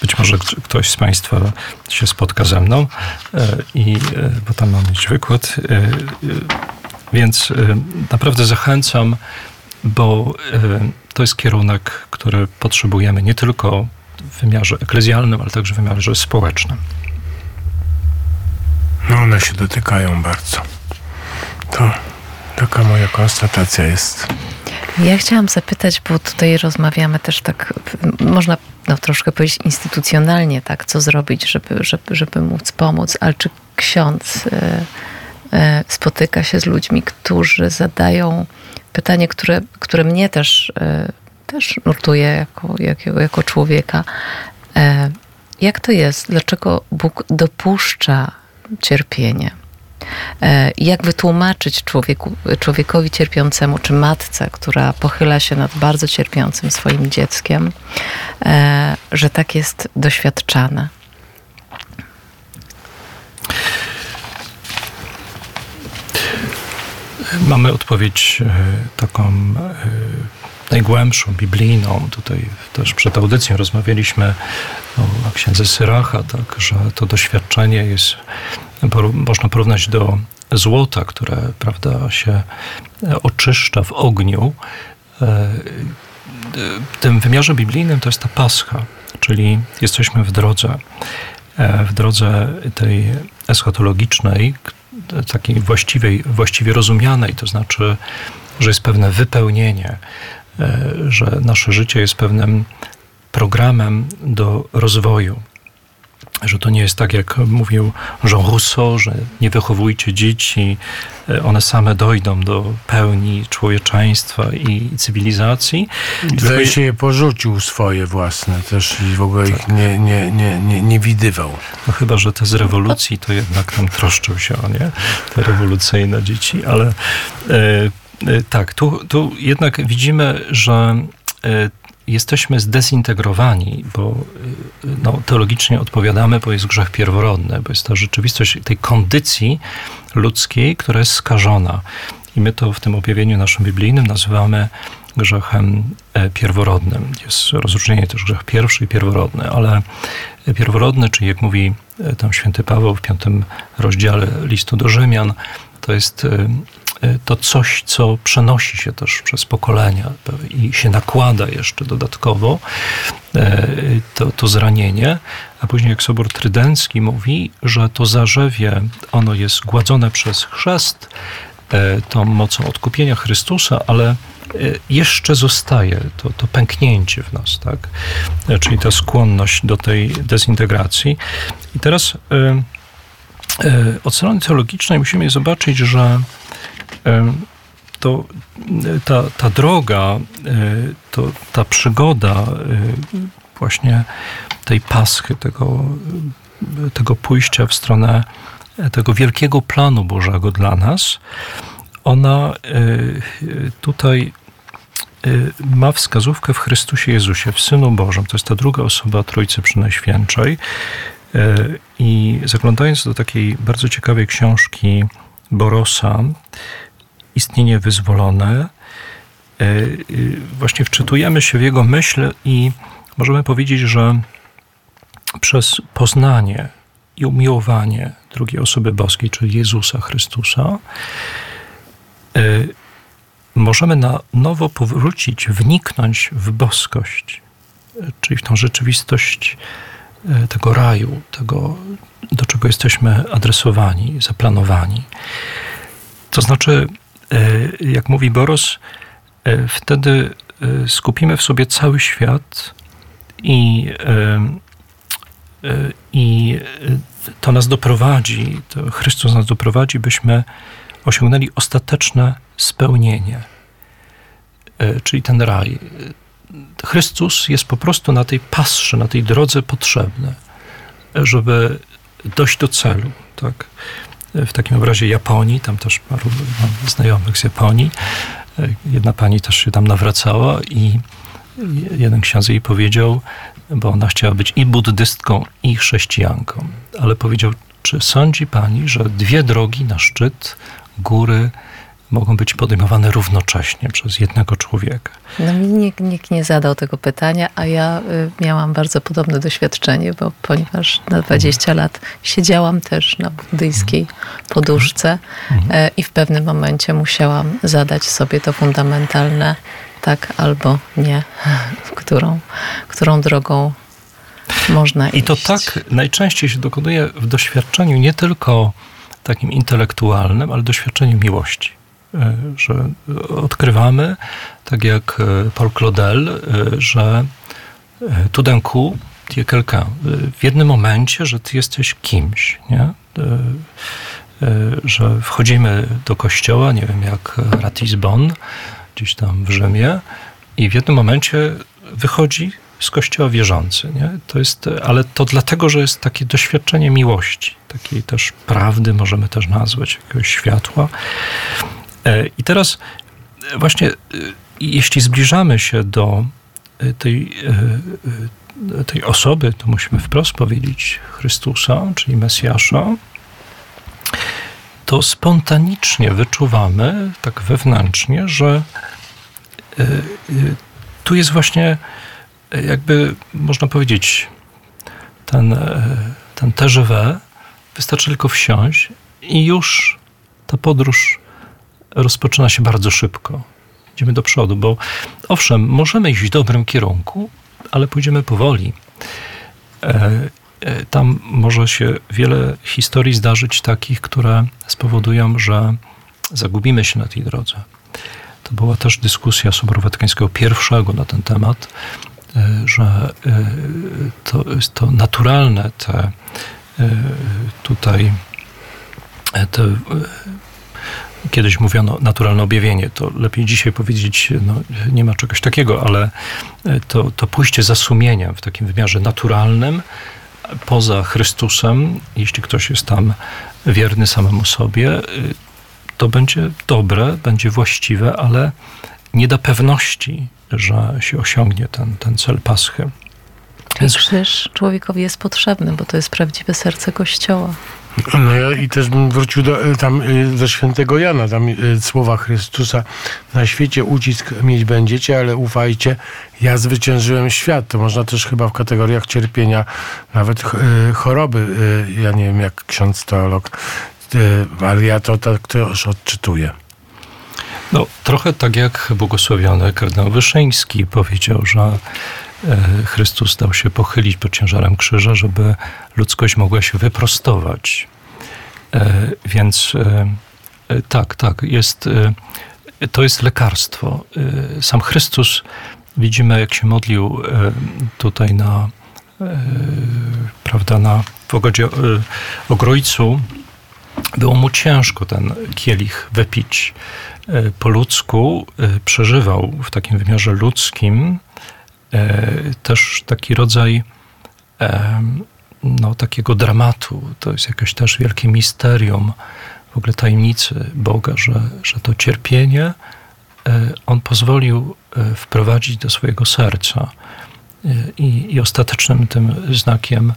być może ktoś z Państwa się spotka ze mną, i, bo tam mam mieć wykład. Więc naprawdę zachęcam bo to jest kierunek, który potrzebujemy nie tylko w wymiarze eklezjalnym, ale także w wymiarze społecznym. No one się dotykają bardzo. To taka moja konstatacja jest. Ja chciałam zapytać, bo tutaj rozmawiamy też tak, można no, troszkę powiedzieć instytucjonalnie, tak, co zrobić, żeby, żeby, żeby móc pomóc, ale czy ksiądz y, y, spotyka się z ludźmi, którzy zadają pytanie, które, które mnie też, y, też nurtuje jako, jako, jako człowieka. Jak to jest? Dlaczego Bóg dopuszcza cierpienie? E, jak wytłumaczyć człowieku, człowiekowi cierpiącemu, czy matce, która pochyla się nad bardzo cierpiącym swoim dzieckiem, e, że tak jest doświadczane? Mamy odpowiedź e, taką najgłębszą, biblijną. Tutaj też przed audycją rozmawialiśmy o księdze Syracha, tak, że to doświadczenie jest można porównać do złota, które prawda, się oczyszcza w ogniu. E, w tym wymiarze biblijnym to jest ta pascha, czyli jesteśmy w drodze, e, w drodze tej eschatologicznej, takiej właściwej, właściwie rozumianej, to znaczy, że jest pewne wypełnienie, e, że nasze życie jest pewnym programem do rozwoju że to nie jest tak, jak mówił Jean Rousseau, że nie wychowujcie dzieci, e, one same dojdą do pełni człowieczeństwa i cywilizacji. Zdaje się je porzucił swoje własne też i w ogóle tak. ich nie, nie, nie, nie, nie widywał. No chyba, że te z rewolucji to jednak tam troszczył się o nie, te rewolucyjne dzieci, ale e, e, tak, tu, tu jednak widzimy, że e, jesteśmy zdezintegrowani, bo y, no, teologicznie odpowiadamy, bo jest grzech pierworodny, bo jest ta rzeczywistość tej kondycji ludzkiej, która jest skażona. I my to w tym objawieniu naszym biblijnym nazywamy grzechem e, pierworodnym. Jest rozróżnienie też grzech pierwszy i pierworodny, ale pierworodny, czyli jak mówi e, tam święty Paweł w piątym rozdziale listu do Rzymian, to jest e, E, to coś, co przenosi się też przez pokolenia i się nakłada jeszcze dodatkowo, e, to, to zranienie. A później, jak Sobor Trydencki mówi, że to zarzewie, ono jest gładzone przez chrzest, e, tą mocą odkupienia Chrystusa, ale jeszcze zostaje to, to pęknięcie w nas, tak? Czyli ta skłonność do tej dezintegracji. I teraz od strony teologicznej musimy zobaczyć, że to ta, ta droga, e, to ta przygoda e, właśnie tej paschy, tego, tego pójścia w stronę tego wielkiego planu Bożego dla nas, ona e, tutaj ma wskazówkę w Chrystusie Jezusie, w Synu Bożym. To jest ta druga osoba Trójcy Przynajświętszej. I zaglądając do takiej bardzo ciekawej książki Borosa, istnienie wyzwolone, e, właśnie wczytujemy się w jego myśl i możemy powiedzieć, że przez poznanie i umiłowanie drugiej osoby boskiej, czyli Jezusa Chrystusa, e, możemy na nowo powrócić, wniknąć w boskość, czyli w tą rzeczywistość e, tego raju, tego, do czego jesteśmy adresowani, zaplanowani. To znaczy, E, jak mówi Boros, e, wtedy e, skupimy w sobie cały świat i, i to nas doprowadzi, to Chrystus nas doprowadzi, byśmy osiągnęli ostateczne spełnienie, czyli ten raj. Chrystus jest po prostu na tej pasrze, na tej drodze potrzebny, żeby dojść do celu. Tak? W takim obrazie Japonii, tam też paru mam znajomych z Japonii. Jedna pani też się tam nawracała i jeden ksiądz jej powiedział, bo ona chciała być i buddystką, i chrześcijanką, ale powiedział, czy sądzi pani, że dwie drogi na szczyt góry mogą być podejmowane równocześnie przez jednego człowieka. No mi nikt, nikt nie zadał tego pytania, a ja y, miałam bardzo podobne doświadczenie, bo ponieważ na 20 lat siedziałam też na buddyjskiej poduszce mhm. y, i w pewnym momencie musiałam zadać sobie to fundamentalne tak albo nie, którą, którą drogą można I to tak najczęściej się dokonuje w doświadczeniu nie tylko takim intelektualnym, ale doświadczeniu miłości. E, że odkrywamy, tak jak e, Paul Claudel, e, że tout d'un. W jednym momencie, że ty jesteś kimś, nie? Że wchodzimy do kościoła, nie wiem, jak Ratisbon, gdzieś tam w Rzymie i w jednym momencie wychodzi z kościoła wierzący. Nie? To jest, ale to dlatego, że jest takie doświadczenie miłości, takiej też prawdy, możemy też nazwać, jakiegoś światła. E, I teraz właśnie, e, jeśli zbliżamy się do e, tej, tej osoby, to musimy wprost powiedzieć Chrystusa, czyli Mesjasza, to spontanicznie wyczuwamy, tak wewnętrznie, że tu jest właśnie jakby, można powiedzieć, ten, ten TGV, wystarczy tylko wsiąść i już ta podróż rozpoczyna się bardzo szybko. Idziemy do przodu, bo owszem, możemy iść w dobrym kierunku, ale pójdziemy powoli. E, e, tam może się wiele historii zdarzyć takich, które spowodują, że zagubimy się na tej drodze. To była też dyskusja Soboru Watykańskiego I na ten temat, e, że to to naturalne te tutaj te Kiedyś mówiono naturalne objawienie, to lepiej dzisiaj powiedzieć, no, nie ma czegoś takiego, ale e, to, to pójście za sumieniem w takim wymiarze naturalnym, poza Chrystusem, jeśli ktoś jest tam wierny samemu sobie, e, to będzie dobre, będzie właściwe, ale nie da pewności, że się osiągnie ten, ten cel Paschy. Więc... Krzyż człowiekowi jest potrzebny, bo to jest prawdziwe serce Kościoła. No ja i też bym wrócił do, e, tam, do świętego Jana, tam e, słowa Chrystusa, na świecie ucisk mieć będziecie, ale ufajcie, ja zwyciężyłem świat. To można też chyba w kategoriach cierpienia, nawet choroby, ja nie wiem jak ksiądz teolog, ale ja to tak też odczytuję. No, trochę tak jak błogosławiony kardynał Wyszyński powiedział, że Chrystus dał się pochylić pod ciężarem krzyża, żeby ludzkość mogła się wyprostować. E, więc e, tak, tak, jest, to jest lekarstwo. Sam Chrystus, widzimy jak się modlił tutaj na, prawda, na w ogodzie Ogrojcu, było mu ciężko ten kielich wypić po ludzku, przeżywał w takim wymiarze ludzkim, E, też taki rodzaj no, takiego dramatu. To jest jakieś też wielkie misterium, w ogóle tajemnicy Boga, że, że to cierpienie e, On pozwolił e, wprowadzić do swojego serca. I, i ostatecznym tym znakiem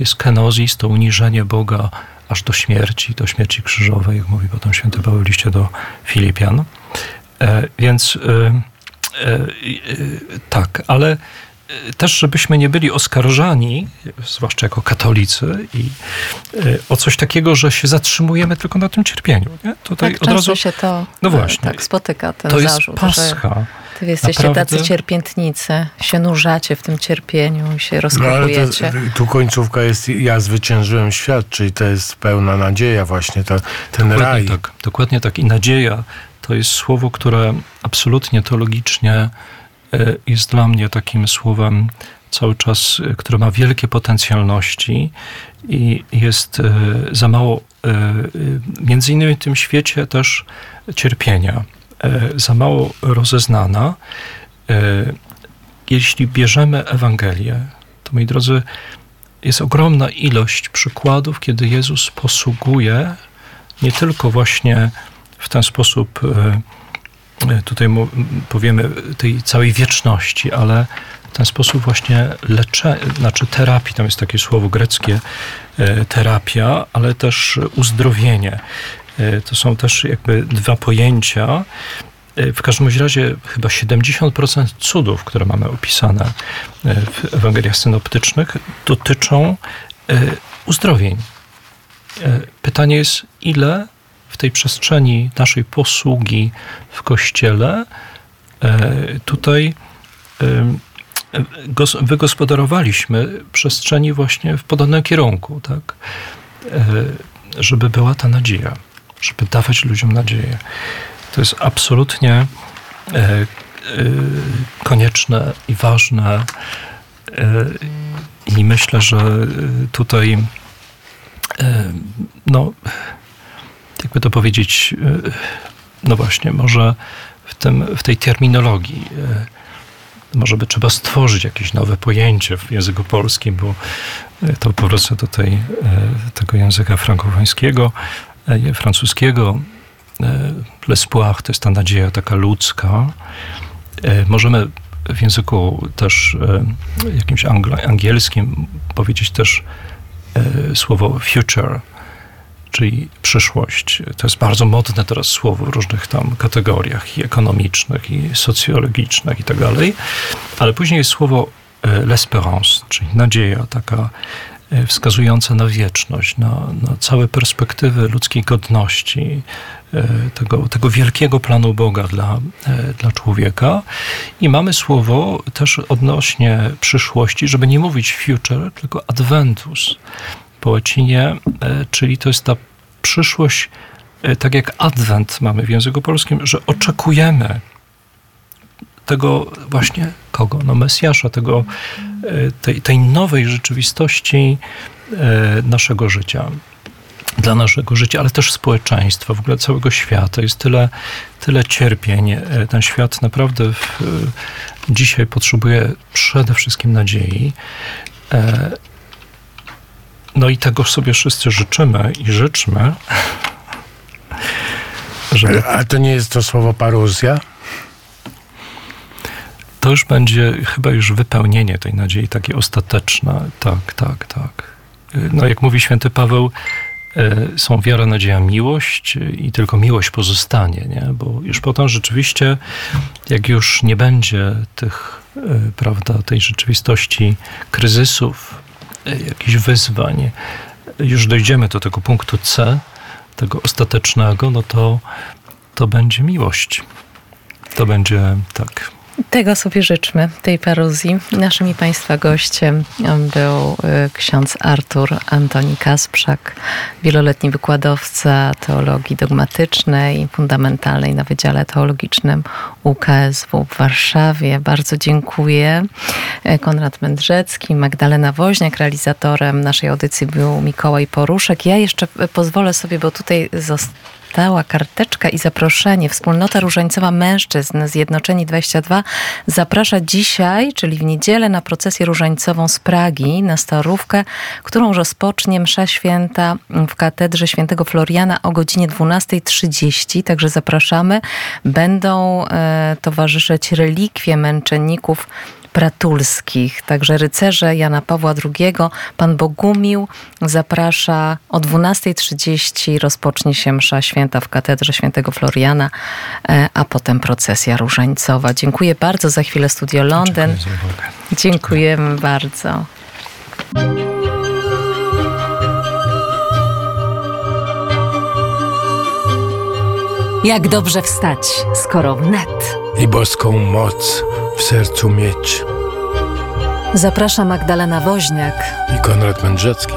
jest kenozis, to uniżenie Boga aż do śmierci, do śmierci krzyżowej, jak mówi potem święty Paweł w liście do Filipian. Więc E, e, tak, ale e, też, żebyśmy nie byli oskarżani, zwłaszcza jako katolicy, i o coś takiego, że się zatrzymujemy tylko na tym cierpieniu. Nie? Tutaj tak, od razu się to no właśnie, tak spotyka, ten to zarzut. Jest pascha. Ty jesteście Naprawdę? tacy cierpiętnicy, się nurzacie w tym cierpieniu, się rozkopujecie. No, tu końcówka jest, ja zwyciężyłem świat, czyli to jest pełna nadzieja właśnie, ta, ten dokładnie raj. Tak, dokładnie tak i nadzieja to jest słowo, które absolutnie teologicznie e, jest dla mnie takim słowem cały czas, e, które ma wielkie potencjalności i jest e, za mało, między innymi w tym świecie też cierpienia, za mało rozeznana. Jeśli bierzemy Ewangelię, to moi drodzy, jest ogromna ilość przykładów, kiedy Jezus posługuje nie tylko właśnie w ten sposób e, e, tutaj powiemy tej całej wieczności, ale w ten sposób właśnie leczenie, znaczy terapii, tam jest takie słowo greckie, e, terapia, ale też uzdrowienie. To są też jakby dwa pojęcia. W każdym razie chyba 70% cudów, które mamy opisane w Ewangeliach synoptycznych, dotyczą uzdrowień. Pytanie jest, ile w tej przestrzeni naszej posługi w kościele tutaj wygospodarowaliśmy przestrzeni właśnie w podobnym kierunku, tak? E, żeby była ta nadzieja, żeby dawać ludziom nadzieję. To jest absolutnie e, e, konieczne i ważne. I myślę, że tutaj, no, jakby to powiedzieć, no właśnie, może w, tym, w tej terminologii może by trzeba stworzyć jakieś nowe pojęcie w języku polskim, bo e, to powrócę do tej, e, tego języka frankofońskiego, e, francuskiego. L'espoir to jest ta nadzieja taka ludzka. Możemy w języku też jakimś angielskim powiedzieć też słowo future, czyli przyszłość. To jest bardzo modne teraz słowo w różnych tam kategoriach i ekonomicznych, i socjologicznych i tak dalej. Ale później jest słowo e, l'espérance, czyli nadzieja taka e, wskazująca na wieczność, na, na całe perspektywy ludzkiej godności, e, tego, tego wielkiego planu Boga dla, dla człowieka. I mamy słowo też odnośnie przyszłości, żeby nie mówić future, tylko adventus po łacinie, e, czyli to jest ta przyszłość, e, tak jak adwent mamy w języku polskim, że oczekujemy tego właśnie kogo? No Mesjasza, tego, e, tej, tej nowej rzeczywistości naszego życia dla naszego życia, ale też społeczeństwa, w ogóle całego świata. Jest tyle, tyle cierpień. Ten świat naprawdę w, dzisiaj potrzebuje przede wszystkim nadziei. No i tego sobie wszyscy życzymy i życzmy. Żeby... A to nie jest to słowo paruzja? To już będzie chyba już wypełnienie tej nadziei, takie ostateczne. Tak, tak, tak. No jak mówi święty Paweł, e, są wiara, nadzieja, miłość i tylko miłość pozostanie, nie? Bo już potem rzeczywiście, jak już nie będzie tych, e, prawda, tej rzeczywistości kryzysów, jakichś wyzwań, już dojdziemy do tego punktu C, tego ostatecznego, no to, to będzie miłość. To będzie tak, tego sobie życzmy, tej paruzji. Naszym i Państwa gościem był y, ksiądz Artur Antoni Kasprzak, wieloletni wykładowca teologii dogmatycznej i fundamentalnej na Wydziale Teologicznym UKSW w Warszawie. Bardzo dziękuję. E, Konrad Mędrzecki, Magdalena Woźniak, realizatorem naszej audycji był Mikołaj Poruszek. Ja jeszcze pozwolę sobie, bo tutaj został dostała karteczka i zaproszenie. Wspólnota Różańcowa Mężczyzn Zjednoczeni 22 zaprasza dzisiaj, czyli w niedzielę, na procesję różańcową z Pragi, na Starówkę, którą rozpocznie msza święta w katedrze świętego Floriana o godzinie 12.30. Także zapraszamy. Będą e, towarzyszyć relikwie męczenników Pratulskich. Także rycerze Jana Pawła II, pan Bogumił zaprasza o 12.30 rozpocznie się msza święta w katedrze świętego Floriana, e, a potem procesja różańcowa. Dziękuję bardzo. Za chwilę Studio Londyn. Dziękujemy bardzo. Jak dobrze wstać, skoro wnet. I boską moc w sercu mieć. Zaprasza Magdalena Woźniak i Konrad Mędrzecki.